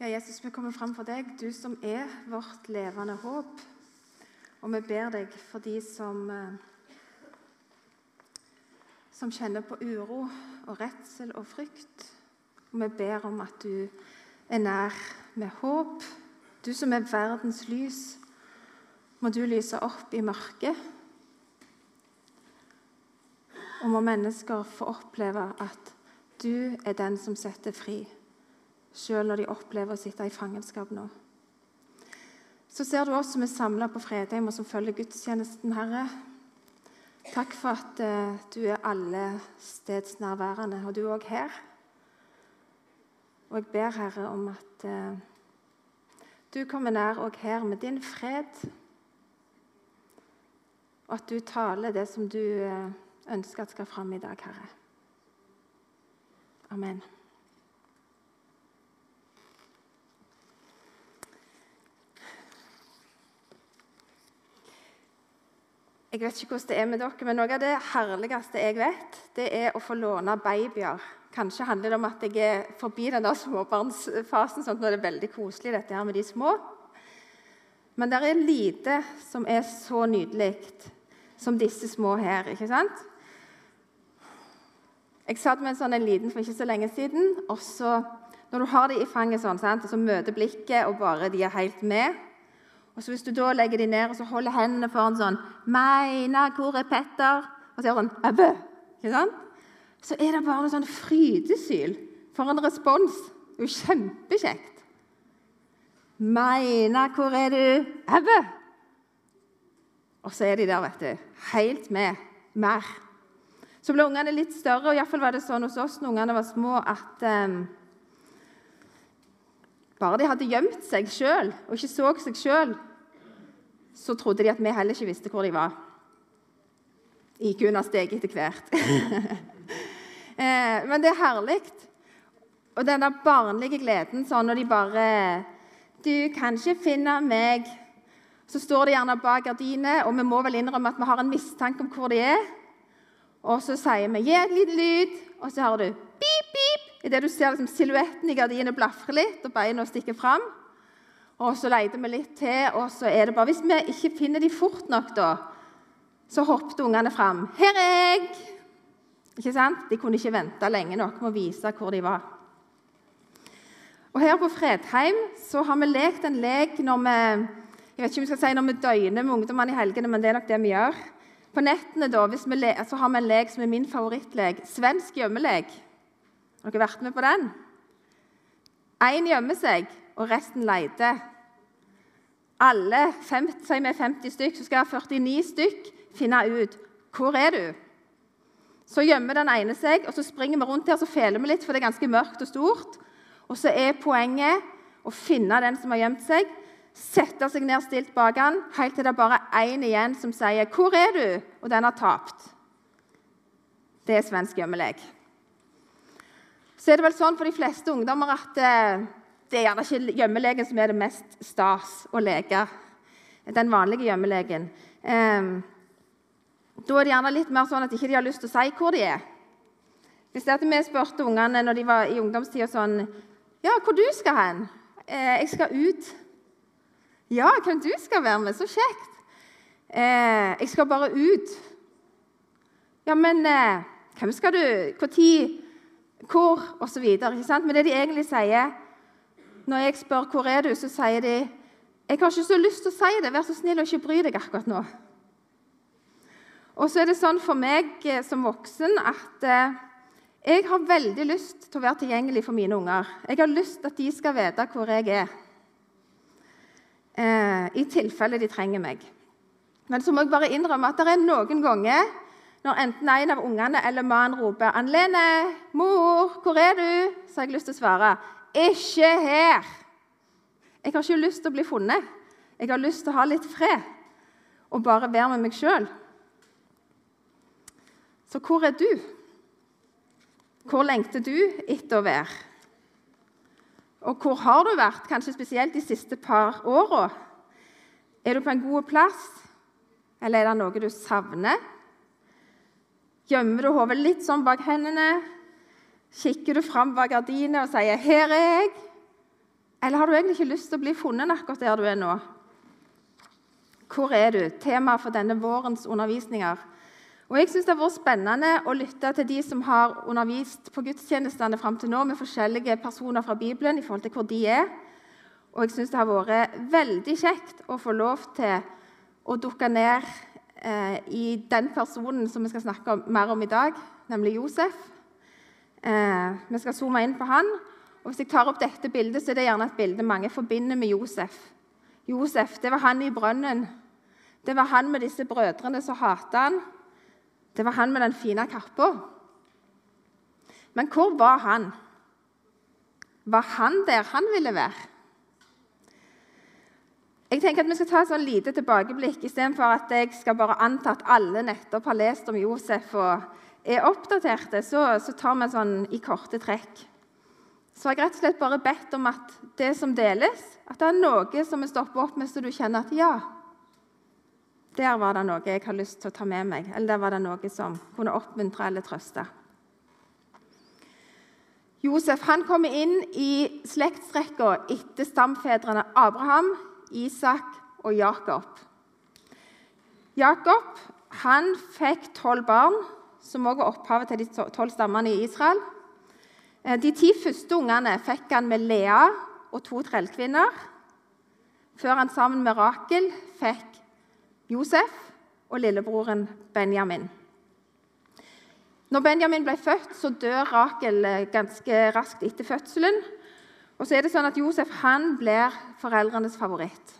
Ja, Jesus, vi kommer fram for deg, du som er vårt levende håp. Og vi ber deg for de som, eh, som kjenner på uro og redsel og frykt. Og vi ber om at du er nær med håp. Du som er verdens lys, må du lyse opp i mørket. Og må mennesker få oppleve at du er den som setter fri sjøl når de opplever å sitte i fangenskap nå. Så ser du oss som er samla på Fredheim, og som følger gudstjenesten, Herre. Takk for at uh, du er alle stedsnærværende, og du er òg her. Og jeg ber, Herre, om at uh, du kommer nær òg her med din fred, og at du taler det som du uh, ønsker at skal fram i dag, Herre. Amen. Jeg vet ikke hvordan det er med dere, men Noe av det herligste jeg vet, det er å få låne babyer. Kanskje handler det om at jeg er forbi den der småbarnsfasen, sånn at nå er veldig koselig dette her med de små. Men det er lite som er så nydelig som disse små her. ikke sant? Jeg satt med en sånn en liten for ikke så lenge siden. og så, Når du har dem i fanget sånn, sant? så møter blikket, og bare de er helt med og så Hvis du da legger de ned og så holder hendene foran sånn 'Meina, hvor er Petter?' Og så gjør sånn Abbe! ikke sant? Så er det bare noe sånn frydesyl for en respons. Det er jo kjempekjekt. 'Meina, hvor er du?' Abbe! Og så er de der, vet du. Helt med. Mer. Så ble ungene litt større, og iallfall var det sånn hos oss når ungene var små, at um, bare de hadde gjemt seg sjøl og ikke så seg sjøl, så trodde de at vi heller ikke visste hvor de var. IQ-en har steget etter hvert. Eh, men det er herlig. Og den der barnlige gleden sånn når de bare 'Du kan ikke finne meg.' Så står de gjerne bak gardinet, og vi må vel innrømme at vi har en mistanke om hvor de er. Og så sier vi 'gi et lite lyd', og så hører du 'pip, pip' idet du ser liksom, silhuetten i gardinet blafre litt og beina stikker fram. Og så leter vi litt til, og så er det bare Hvis vi ikke finner de fort nok, da, så hoppet ungene fram. 'Her er jeg!' Ikke sant? De kunne ikke vente lenge nok med å vise hvor de var. Og Her på Fredheim så har vi lekt en lek når vi jeg vet ikke om vi skal si når vi døgner med ungdommene i helgene, men det er nok det vi gjør. På nettene da, vi så har vi en lek som er min favorittlek. Svensk gjemmelek. Har dere vært med på den? Én gjemmer seg, og resten leter. Alle 50, sier vi 50 stykk, så skal 49 stykk finne ut hvor er du Så gjemmer den ene seg, og så springer vi rundt her så feler vi litt, for det er ganske mørkt og stort. Og så er poenget å finne den som har gjemt seg, sette seg ned stilt bak han, helt til det er bare én igjen som sier 'Hvor er du?' og den har tapt. Det er svensk gjemmelek. Så er det vel sånn for de fleste ungdommer at eh, det er gjerne ikke gjemmelegen som er det mest stas å leke. Den vanlige gjemmelegen. Eh, da er det gjerne litt mer sånn at de ikke har lyst til å si hvor de er. Hvis det at vi spurte ungene når de var i ungdomstida sånn Ja, hvor du skal hen? Eh, jeg skal ut. Ja, hvem du skal være med? Så kjekt. Eh, jeg skal bare ut. Ja, men eh, hvem skal du? Når? Hvor? Og så videre. Men det de egentlig sier når jeg spør hvor er du, så sier de jeg har ikke så lyst til å si det. Vær så snill og ikke bry deg akkurat nå. Og så er det sånn for meg eh, som voksen at eh, jeg har veldig lyst til å være tilgjengelig for mine unger. Jeg har lyst til at de skal vite hvor jeg er, eh, i tilfelle de trenger meg. Men så må jeg bare innrømme at det er noen ganger når enten en av ungene eller mannen roper 'Anlene, mor, hvor er du?' så har jeg lyst til å svare 'Ikke her'. Jeg har ikke lyst til å bli funnet. Jeg har lyst til å ha litt fred og bare være med meg sjøl. Så hvor er du? Hvor lengter du etter å være? Og hvor har du vært, kanskje spesielt de siste par åra? Er du på en god plass, eller er det noe du savner? Gjemmer du hodet litt sånn bak hendene? Kikker du fram bak gardinet og sier 'Her er jeg'? Eller har du egentlig ikke lyst til å bli funnet akkurat der du er nå? Hvor er du? Tema for denne vårens undervisninger. Og jeg synes Det har vært spennende å lytte til de som har undervist på gudstjenestene fram til nå, med forskjellige personer fra Bibelen i forhold til hvor de er. Og jeg synes det har vært veldig kjekt å få lov til å dukke ned eh, i den personen som vi skal snakke om, mer om i dag, nemlig Josef. Eh, vi skal zoome inn på han. Og Hvis jeg tar opp dette bildet, så er det gjerne et bilde mange forbinder med Josef. Josef, det var han i brønnen. Det var han med disse brødrene som hata han. Det var han med den fine kappa. Men hvor var han? Var han der han ville være? Jeg tenker at Vi skal ta et sånn lite tilbakeblikk istedenfor at jeg skal bare anta at alle nettopp har lest om Josef og er oppdaterte. Så, så tar vi sånn i korte trekk. Så har jeg rett og slett bare bedt om at det som deles, at det er noe som vi stopper opp med, så du kjenner at ja, der var det noe jeg har lyst til å ta med meg, eller der var det noe som kunne oppmuntre eller trøste. Josef han kommer inn i slektsrekka etter stamfedrene Abraham, Isak og Jakob. Jakob han fikk tolv barn, som også var opphavet til de tolv stammene i Israel. Eh, de ti første ungene fikk han med Lea og to trellkvinner, før han sammen med Rakel fikk Josef og lillebroren Benjamin. Når Benjamin ble født, så dør Rakel eh, ganske raskt etter fødselen. Og så er det sånn at Josef han blir foreldrenes favoritt.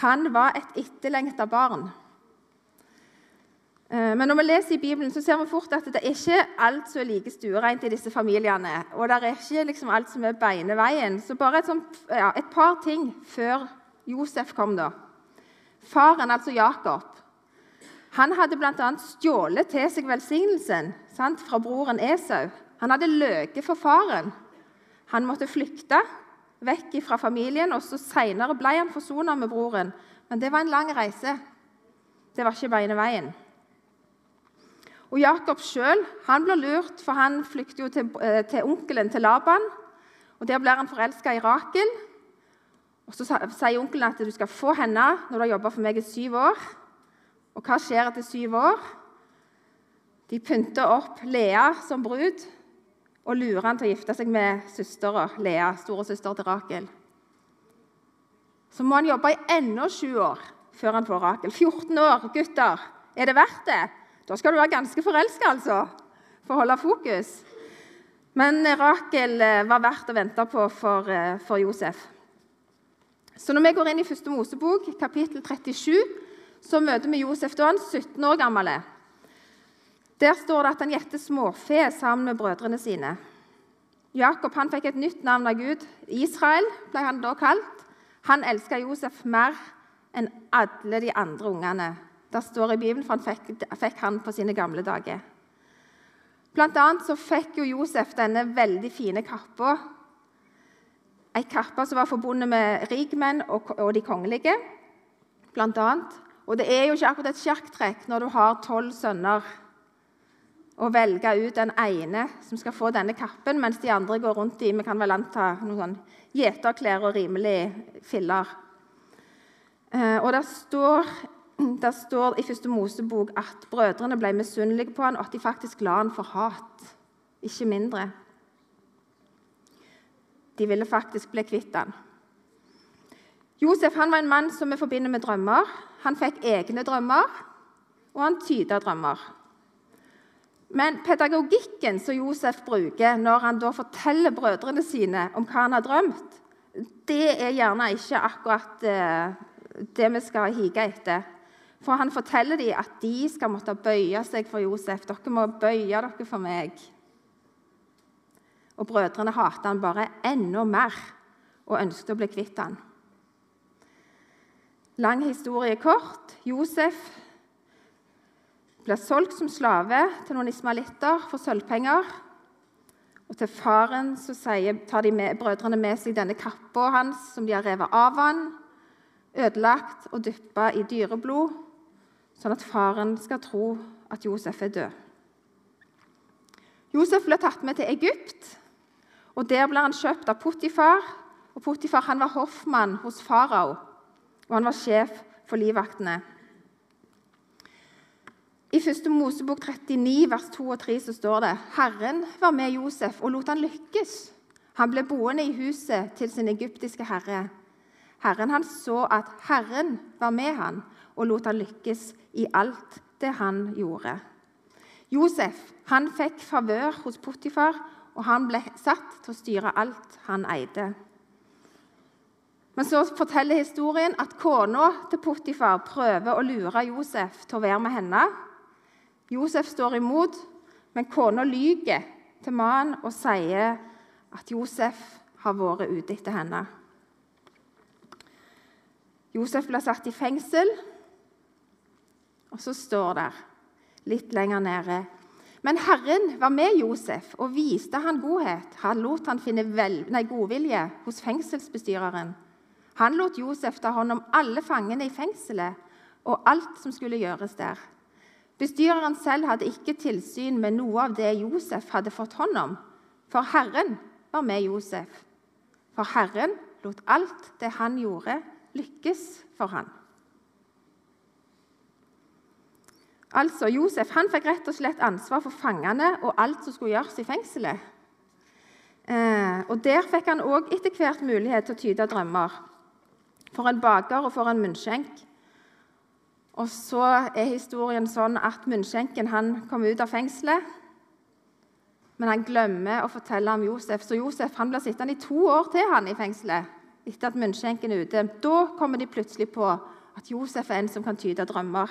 Han var et etterlengta barn. Eh, men når vi leser i Bibelen, så ser vi fort at det er ikke alt som er like stuereint i disse familiene. Og det er ikke liksom alt som er beineveien. Så bare et, sånt, ja, et par ting før Josef kom, da. Faren, altså Jakob, han hadde bl.a. stjålet til seg velsignelsen sant, fra broren Esau. Han hadde løyet for faren. Han måtte flykte vekk fra familien, og så Senere ble han forsona med broren. Men det var en lang reise. Det var ikke beineveien. veien. Og Jakob sjøl blir lurt, for han flykter jo til, eh, til onkelen til Laban. og Der blir han forelska i Rakel. Og Så sier onkelen at du skal få henne når du har jobba for meg i syv år. Og hva skjer etter syv år? De pynter opp Lea som brud og lurer han til å gifte seg med søstera Lea, storesøster til Rakel. Så må han jobbe i enda sju år før han får Rakel. 14 år, gutter. Er det verdt det? Da skal du være ganske forelska, altså, for å holde fokus. Men Rakel eh, var verdt å vente på for, eh, for Josef. Så når vi går inn i første Mosebok, kapittel 37, så møter vi Josef da han 17 år gammel. Der står det at han gjetter småfe sammen med brødrene sine. Jakob han fikk et nytt navn av Gud. Israel ble han da kalt. Han elska Josef mer enn alle de andre ungene. Det står i Bibelen, for han fikk, fikk han på sine gamle dager. Blant annet så fikk jo Josef denne veldig fine kappa Ei kappe som var forbundet med rikmenn og, og de kongelige, blant annet. Og det er jo ikke akkurat et sjakktrekk når du har tolv sønner, å velge ut den ene som skal få denne kappen, mens de andre går rundt i vi kan vel anta noen sånn gjeterklær og rimelig filler. Eh, og det står, det står i første Mosebok at brødrene ble misunnelige på han, og at de faktisk la han for hat, ikke mindre. De ville faktisk bli kvitt han. Josef han var en mann som vi forbinder med drømmer. Han fikk egne drømmer, og han tyda drømmer. Men pedagogikken som Josef bruker når han da forteller brødrene sine om hva han har drømt, det er gjerne ikke akkurat eh, det vi skal hige etter. For han forteller dem at de skal måtte bøye seg for Josef. Dere må bøye dere for meg. Og brødrene hater han bare enda mer og ønsket å bli kvitt han. Lang historie kort. Josef blir solgt som slave til noen ismalitter for sølvpenger. Og Til faren sier, tar med, brødrene med seg denne kappa hans som de har revet av han, ødelagt og dyppa i dyreblod, sånn at faren skal tro at Josef er død. Josef ble tatt med til Egypt, og Der ble han kjøpt av Potifar Og Potifar han var hoffmann hos farao, og han var sjef for livvaktene. I 1. Mosebok 39, vers 2 og 3 så står det Herren var med Josef og lot han lykkes. Han ble boende i huset til sin egyptiske herre. Herren han så at Herren var med han og lot han lykkes i alt det han gjorde. Josef han fikk favør hos Potifar, og han ble satt til å styre alt han eide. Men så forteller historien at kona til Potifar prøver å lure Josef til å være med henne. Josef står imot, men kona lyver til mannen og sier at Josef har vært ute etter henne. Josef blir satt i fengsel, og så står det litt lenger nede Men Herren var med Josef og viste han godhet. Han lot han finne vel, nei, godvilje hos fengselsbestyreren. Han lot Josef ta hånd om alle fangene i fengselet og alt som skulle gjøres der. Bestyreren selv hadde ikke tilsyn med noe av det Josef hadde fått hånd om, for Herren var med Josef. For Herren lot alt det han gjorde, lykkes for han. Altså, Josef han fikk rett og slett ansvar for fangene og alt som skulle gjøres i fengselet. Eh, og Der fikk han òg etter hvert mulighet til å tyde drømmer. For en baker og for en munnskjenk. Og så er historien sånn at munnskjenken han kom ut av fengselet. Men han glemmer å fortelle om Josef, så Josef han blir sittende i to år til han i fengselet. etter at munnskjenken er ute. Da kommer de plutselig på at Josef er en som kan tyde drømmer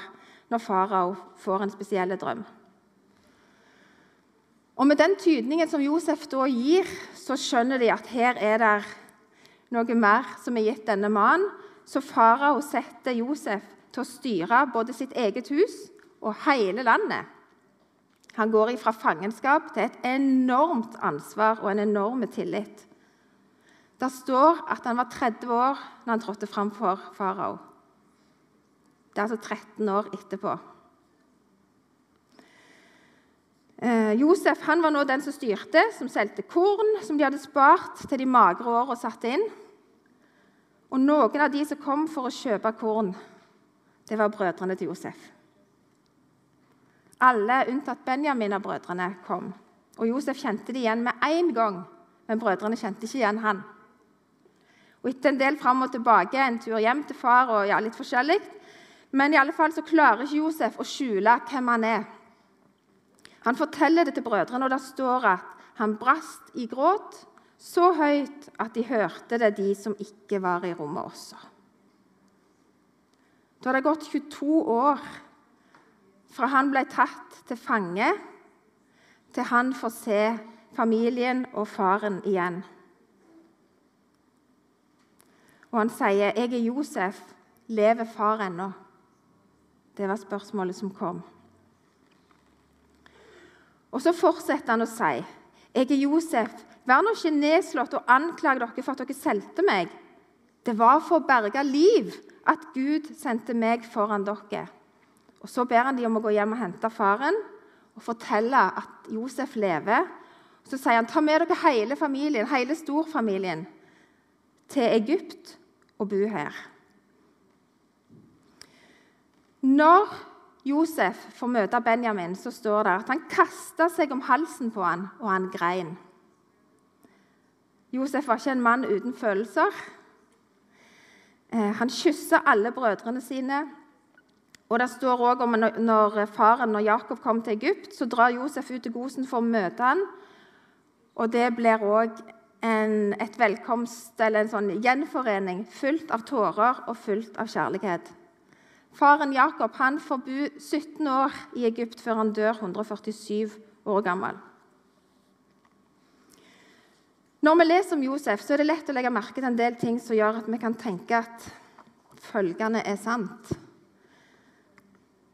når farao får en spesiell drøm. Og Med den tydningen som Josef da gir, så skjønner de at her er det noe mer som er gitt denne mannen. Så farao setter Josef til å styre både sitt eget hus og hele landet. Han går fra fangenskap til et enormt ansvar og en enorm tillit. Det står at han var 30 år når han trådte fram for farao. Det er altså 13 år etterpå. Eh, Josef han var nå den som styrte, som solgte korn som de hadde spart til de magre og satte inn. Og noen av de som kom for å kjøpe korn, det var brødrene til Josef. Alle unntatt Benjamin av brødrene kom. Og Josef kjente det igjen med én gang, men brødrene kjente ikke igjen han. Og Etter en del fram og tilbake, en tur hjem til far og ja, litt forskjellig, men i alle fall så klarer ikke Josef å skjule hvem han er. Han forteller det til brødrene, og det står at han brast i gråt så høyt at de hørte det, de som ikke var i rommet også. Da har det gått 22 år fra han ble tatt til fange, til han får se familien og faren igjen. Og han sier, 'Jeg er Josef. Lever far ennå?' Det var spørsmålet som kom. Og Så fortsetter han å si, 'Jeg er Josef. Vær nå ikke nedslått og anklag dere for at dere solgte meg.' 'Det var for å berge liv at Gud sendte meg foran dere.' Og Så ber han de om å gå hjem og hente faren og fortelle at Josef lever. Så sier han, 'Ta med dere hele familien, hele storfamilien, til Egypt og bo her.' Når Josef får møte Benjamin, så står det at han kasta seg om halsen på han, og han grein. Josef var ikke en mann uten følelser. Eh, han kyssa alle brødrene sine. Og det står også om når faren når Jakob kom til Egypt, så drar Josef ut til Gosen for å møte han. Og det blir òg et velkomst, eller en sånn gjenforening fullt av tårer og fullt av kjærlighet. Faren Jakob han får bo 17 år i Egypt før han dør 147 år gammel. Når vi leser om Josef, så er det lett å legge merke til en del ting som gjør at vi kan tenke at følgende er sant.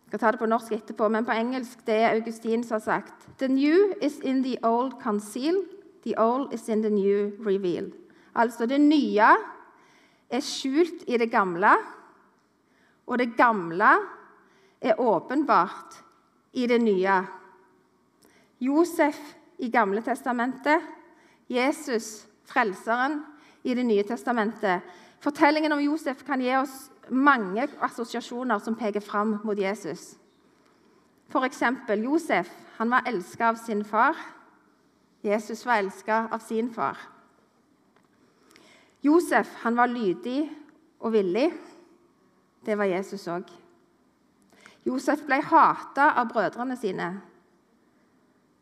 Jeg skal ta det på norsk etterpå, men på engelsk det er Augustin som har sagt The new is in the old conceal, the old is in the new reveal. Altså det nye er skjult i det gamle, og det gamle er åpenbart i det nye. Josef i Gamle testamentet, Jesus, frelseren, i Det nye testamentet. Fortellingen om Josef kan gi oss mange assosiasjoner som peker fram mot Jesus. F.eks. Josef han var elska av sin far. Jesus var elska av sin far. Josef han var lydig og villig. Det var Jesus òg. Josef ble hata av brødrene sine.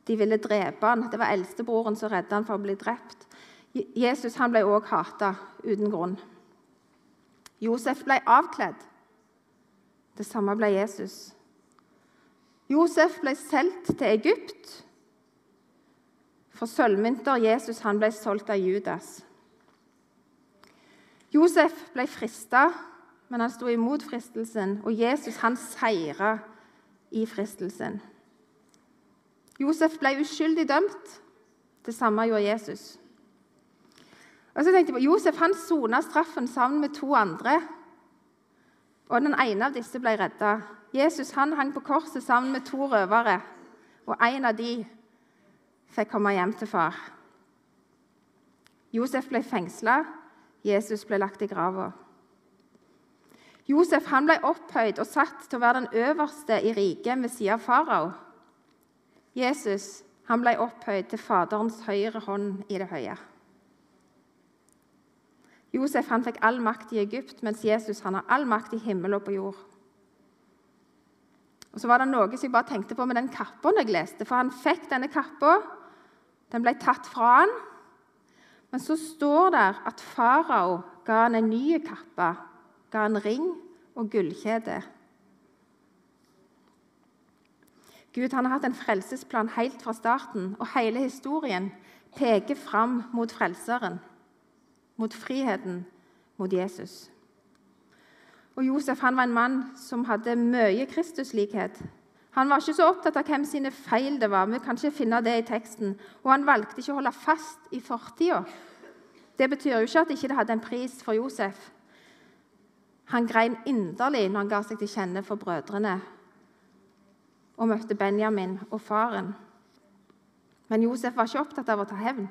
De ville drepe han. Det var eldstebroren som redda han for å bli drept. Jesus ble òg hata uten grunn. Josef ble avkledd. Det samme ble Jesus. Josef ble solgt til Egypt for sølvmynter. Jesus ble solgt av Judas. Josef ble frista, men han sto imot fristelsen, og Jesus han seira i fristelsen. Josef ble uskyldig dømt. Det samme gjorde Jesus. Og så tenkte jeg på, Josef han sona straffen sammen med to andre. Og Den ene av disse ble redda. Jesus han hang på korset sammen med to røvere. Og en av de fikk komme hjem til far. Josef ble fengsla. Jesus ble lagt i grava. Josef han ble opphøyd og satt til å være den øverste i riket ved siden av farao. Jesus han ble opphøyd til Faderens høyre hånd i det høye. Josef han fikk all makt i Egypt, mens Jesus han har all makt i himmel og på jord. Og Så var det noe som jeg bare tenkte på med den kappa jeg leste. For han fikk denne kappa. Den ble tatt fra han. Men så står det at farao ga han en ny kappe, ga han ring og gullkjede. Gud han har hatt en frelsesplan helt fra starten, og hele historien peker fram mot Frelseren mot friheten, mot Jesus. Og Josef han var en mann som hadde mye Kristuslikhet. Han var ikke så opptatt av hvem sine feil det var. Vi kan ikke finne det i teksten. Og han valgte ikke å holde fast i fortida. Det betyr jo ikke at det ikke hadde en pris for Josef. Han grein inderlig når han ga seg til kjenne for brødrene og møtte Benjamin og faren. Men Josef var ikke opptatt av å ta hevn.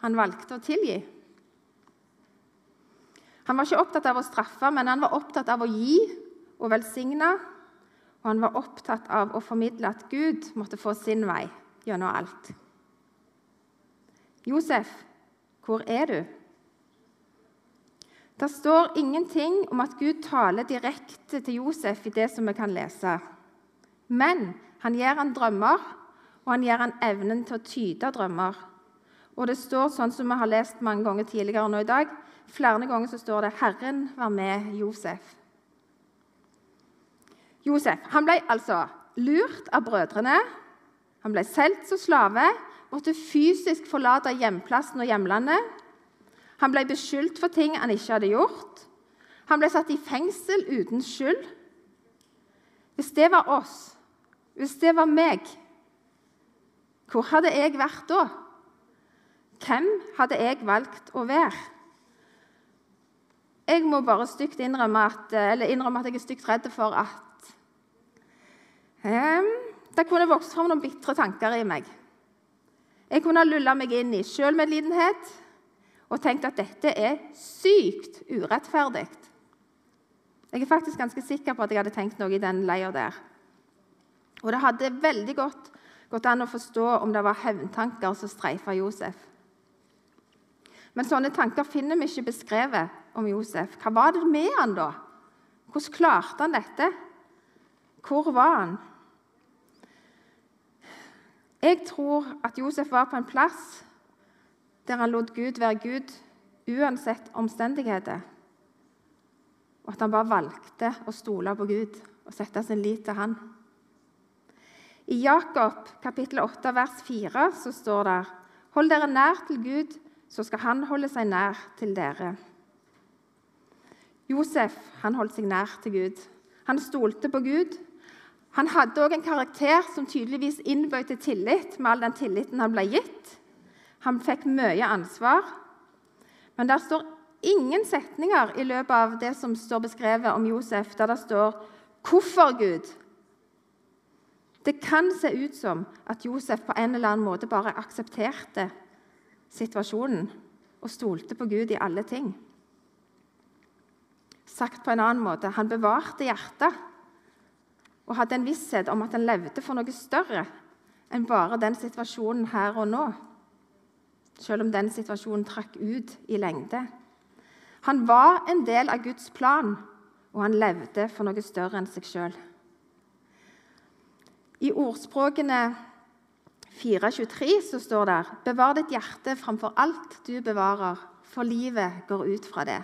Han valgte å tilgi. Han var ikke opptatt av å straffe, men han var opptatt av å gi og velsigne. Og han var opptatt av å formidle at Gud måtte få sin vei gjennom alt. Josef, hvor er du? Det står ingenting om at Gud taler direkte til Josef i det som vi kan lese. Men han gir han drømmer, og han gir han evnen til å tyde drømmer. Og det står sånn som vi har lest mange ganger tidligere nå i dag, Flere ganger så står det 'Herren var med Josef'. Josef han ble altså lurt av brødrene. Han ble solgt som slave, måtte fysisk forlate hjemplassen og hjemlandet. Han ble beskyldt for ting han ikke hadde gjort. Han ble satt i fengsel uten skyld. Hvis det var oss, hvis det var meg, hvor hadde jeg vært da? Hvem hadde jeg valgt å være? Jeg må bare stygt innrømme at, innrømme at jeg er stygt redd for at um, det kunne vokst fram noen bitre tanker i meg. Jeg kunne lulla meg inn i sjølmedlidenhet og tenkt at dette er sykt urettferdig. Jeg er faktisk ganske sikker på at jeg hadde tenkt noe i den leia der. Og det hadde veldig godt gått an å forstå om det var hevntanker som streifa Josef. Men sånne tanker finner vi ikke beskrevet om Josef. Hva var det med han da? Hvordan klarte han dette? Hvor var han? Jeg tror at Josef var på en plass der han lot Gud være Gud uansett omstendigheter. Og at han bare valgte å stole på Gud og sette sin lit til han. I Jakob kapittel 8 vers 4 så står det Hold dere nær til Gud, så skal han holde seg nær til dere. Josef han holdt seg nær til Gud. Han stolte på Gud. Han hadde òg en karakter som tydeligvis innbød til tillit med all den tilliten han ble gitt. Han fikk mye ansvar. Men der står ingen setninger i løpet av det som står beskrevet om Josef, der det står 'Hvorfor, Gud?' Det kan se ut som at Josef på en eller annen måte bare aksepterte situasjonen. og stolte på Gud i alle ting. Sagt på en annen måte han bevarte hjertet og hadde en visshet om at han levde for noe større enn bare den situasjonen her og nå, selv om den situasjonen trakk ut i lengde. Han var en del av Guds plan, og han levde for noe større enn seg sjøl. I ordspråkene 4.23 så står det Bevar ditt hjerte framfor alt du bevarer, for livet går ut fra det.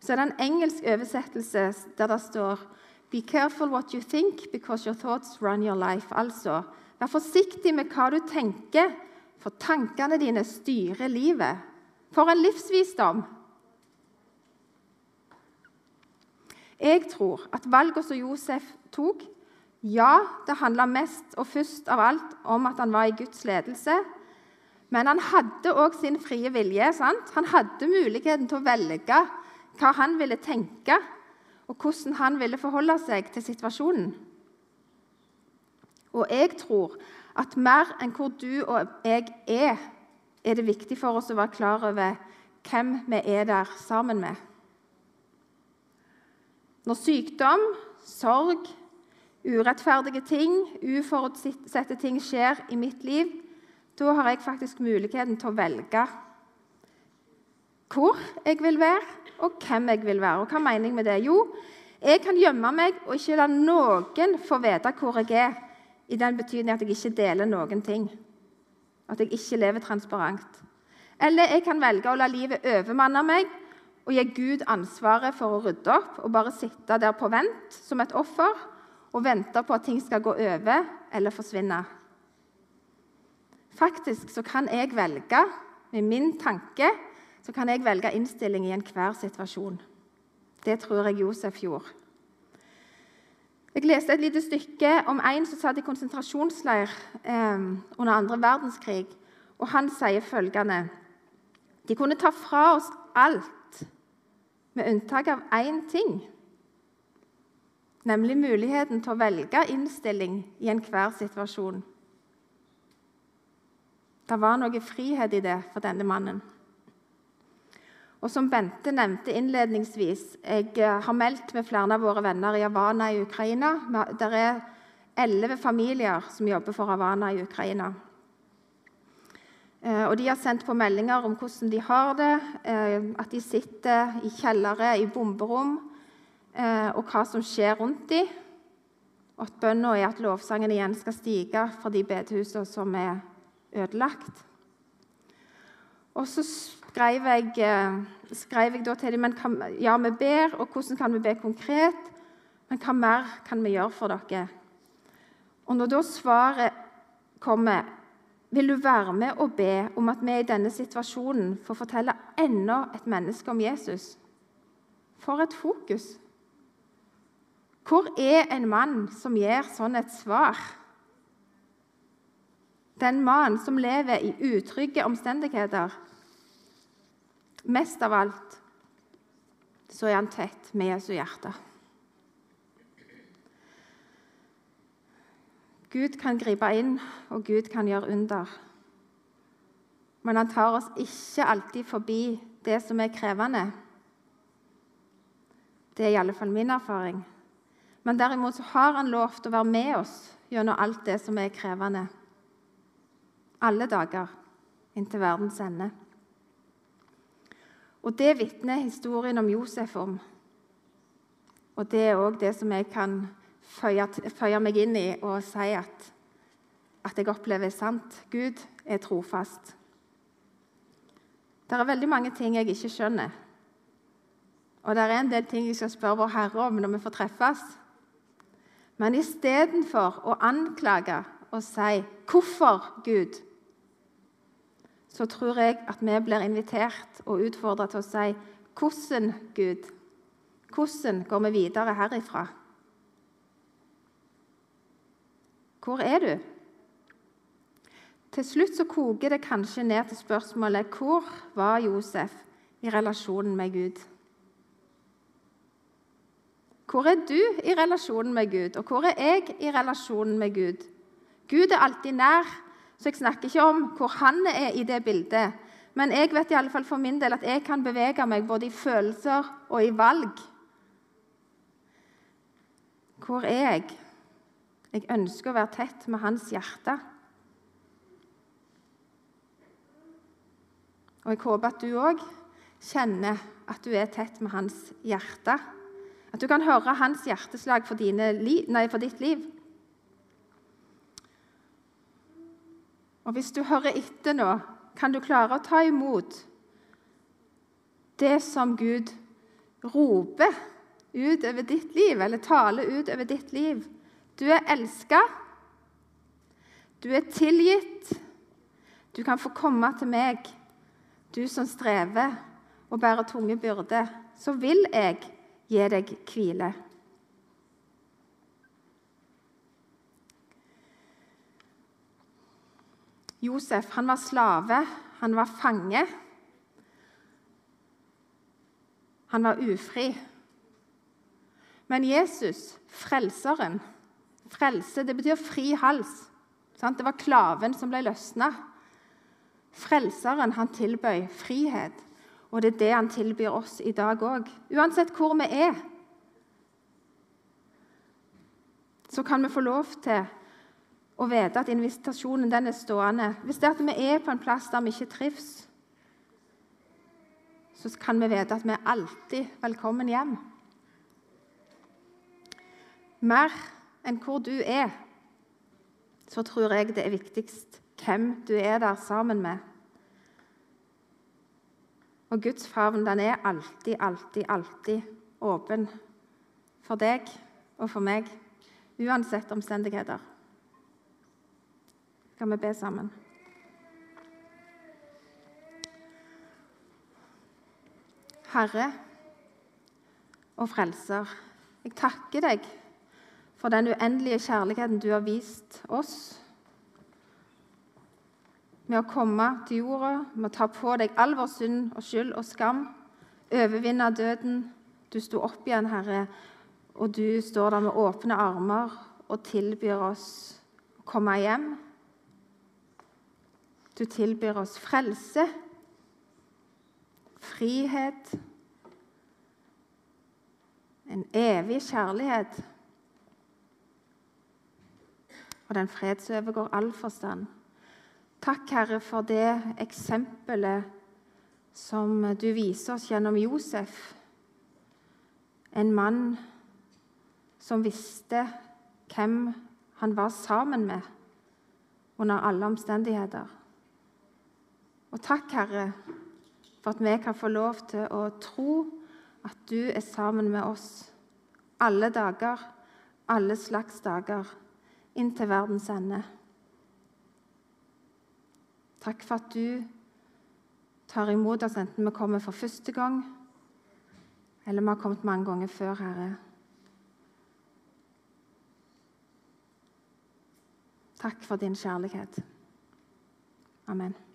Så er det en engelsk oversettelse der det står Be careful what you think, because your thoughts run your life. Altså, vær forsiktig med hva du tenker, for tankene dine styrer livet. For en livsvisdom! Jeg tror at valget som Josef tok, ja, det handla mest og først av alt om at han var i Guds ledelse. Men han hadde òg sin frie vilje. Sant? Han hadde muligheten til å velge hva han ville tenke, og hvordan han ville forholde seg til situasjonen. Og jeg tror at mer enn hvor du og jeg er, er det viktig for oss å være klar over hvem vi er der sammen med. Når sykdom, sorg, urettferdige ting, uforutsette ting skjer i mitt liv, da har jeg faktisk muligheten til å velge hvor jeg vil være, og hvem jeg vil være. Og hva mener jeg med det? Jo, jeg kan gjemme meg og ikke la noen få vite hvor jeg er, i den betydning at jeg ikke deler noen ting. At jeg ikke lever transparent. Eller jeg kan velge å la livet overmanne meg og gi Gud ansvaret for å rydde opp og bare sitte der på vent som et offer og vente på at ting skal gå over eller forsvinne. Faktisk så kan jeg velge, med min tanke, så kan jeg velge innstilling i enhver situasjon. Det tror jeg Josef gjorde. Jeg leste et lite stykke om en som satt i konsentrasjonsleir eh, under andre verdenskrig. og Han sier følgende De kunne ta fra oss alt, med unntak av én ting. Nemlig muligheten til å velge innstilling i enhver situasjon. Det var noe frihet i det for denne mannen. Og som Bente nevnte innledningsvis, jeg eh, har meldt med flere av våre venner i Havana i Ukraina. Det er elleve familier som jobber for Havana i Ukraina. Eh, og De har sendt på meldinger om hvordan de har det, eh, at de sitter i kjellere, i bomberom, og hva som skjer rundt dem. Og at bønna er at lovsangen igjen skal stige fra de bedehusene som er ødelagt. Og så skrev jeg, eh, skrev jeg til dem kan, ja, vi ber, og hvordan kan vi be konkret? Men hva mer kan vi gjøre for dere? Og når da svaret kommer, vil du være med og be om at vi i denne situasjonen får fortelle enda et menneske om Jesus? For et fokus! Hvor er en mann som gir sånn et svar? Den mannen som lever i utrygge omstendigheter, Mest av alt så er han tett med Jesu hjerte. Gud kan gripe inn, og Gud kan gjøre under. Men han tar oss ikke alltid forbi det som er krevende. Det er i alle fall min erfaring. Men derimot så har han lovt å være med oss gjennom alt det som er krevende. Alle dager inntil verdens ende. Og Det vitner historien om Josef om. Og Det er òg det som jeg kan føye, føye, meg inn i og si at, at jeg opplever sant. Gud er trofast. Det er veldig mange ting jeg ikke skjønner. Og det er en del ting jeg skal spørre Vår Herre om når vi får treffes. Men istedenfor å anklage og si 'Hvorfor, Gud?' Så tror jeg at vi blir invitert og utfordra til å si hvordan, Gud? Hvordan går vi videre herifra? Hvor er du? Til slutt så koker det kanskje ned til spørsmålet hvor var Josef i relasjonen med Gud? Hvor er du i relasjonen med Gud, og hvor er jeg i relasjonen med Gud? Gud er alltid nær, så jeg snakker ikke om hvor han er i det bildet, Men jeg vet i alle fall for min del at jeg kan bevege meg både i følelser og i valg. Hvor er jeg? Jeg ønsker å være tett med hans hjerte. Og jeg håper at du òg kjenner at du er tett med hans hjerte. At du kan høre hans hjerteslag for, nei, for ditt liv. Og hvis du hører etter nå, kan du klare å ta imot det som Gud roper ut over ditt liv, eller taler ut over ditt liv. Du er elska. Du er tilgitt. Du kan få komme til meg du som strever og bærer tunge byrder, så vil jeg gi deg hvile. Josef han var slave, han var fange. Han var ufri. Men Jesus, frelseren Frelse det betyr fri hals. Det var klaven som ble løsna. Frelseren han tilbød frihet, og det er det han tilbyr oss i dag òg. Uansett hvor vi er, så kan vi få lov til å vite at invitasjonen den er stående. Hvis det er at vi er på en plass der vi ikke trives, så kan vi vite at vi er alltid velkommen hjem. Mer enn hvor du er, så tror jeg det er viktigst hvem du er der sammen med. Og Guds favn den er alltid, alltid, alltid åpen for deg og for meg, uansett omstendigheter. Skal vi be sammen? Herre og Frelser, jeg takker deg for den uendelige kjærligheten du har vist oss med å komme til jorda, med å ta på deg all vår synd og skyld og skam, overvinne døden. Du sto opp igjen, Herre, og du står der med åpne armer og tilbyr oss å komme hjem. Du tilbyr oss frelse, frihet, en evig kjærlighet. Og den fred som overgår all forstand. Takk, Herre, for det eksempelet som du viser oss gjennom Josef. En mann som visste hvem han var sammen med under alle omstendigheter. Og takk, Herre, for at vi kan få lov til å tro at du er sammen med oss alle dager, alle slags dager, inntil verdens ende. Takk for at du tar imot oss enten vi kommer for første gang, eller vi har kommet mange ganger før, Herre. Takk for din kjærlighet. Amen.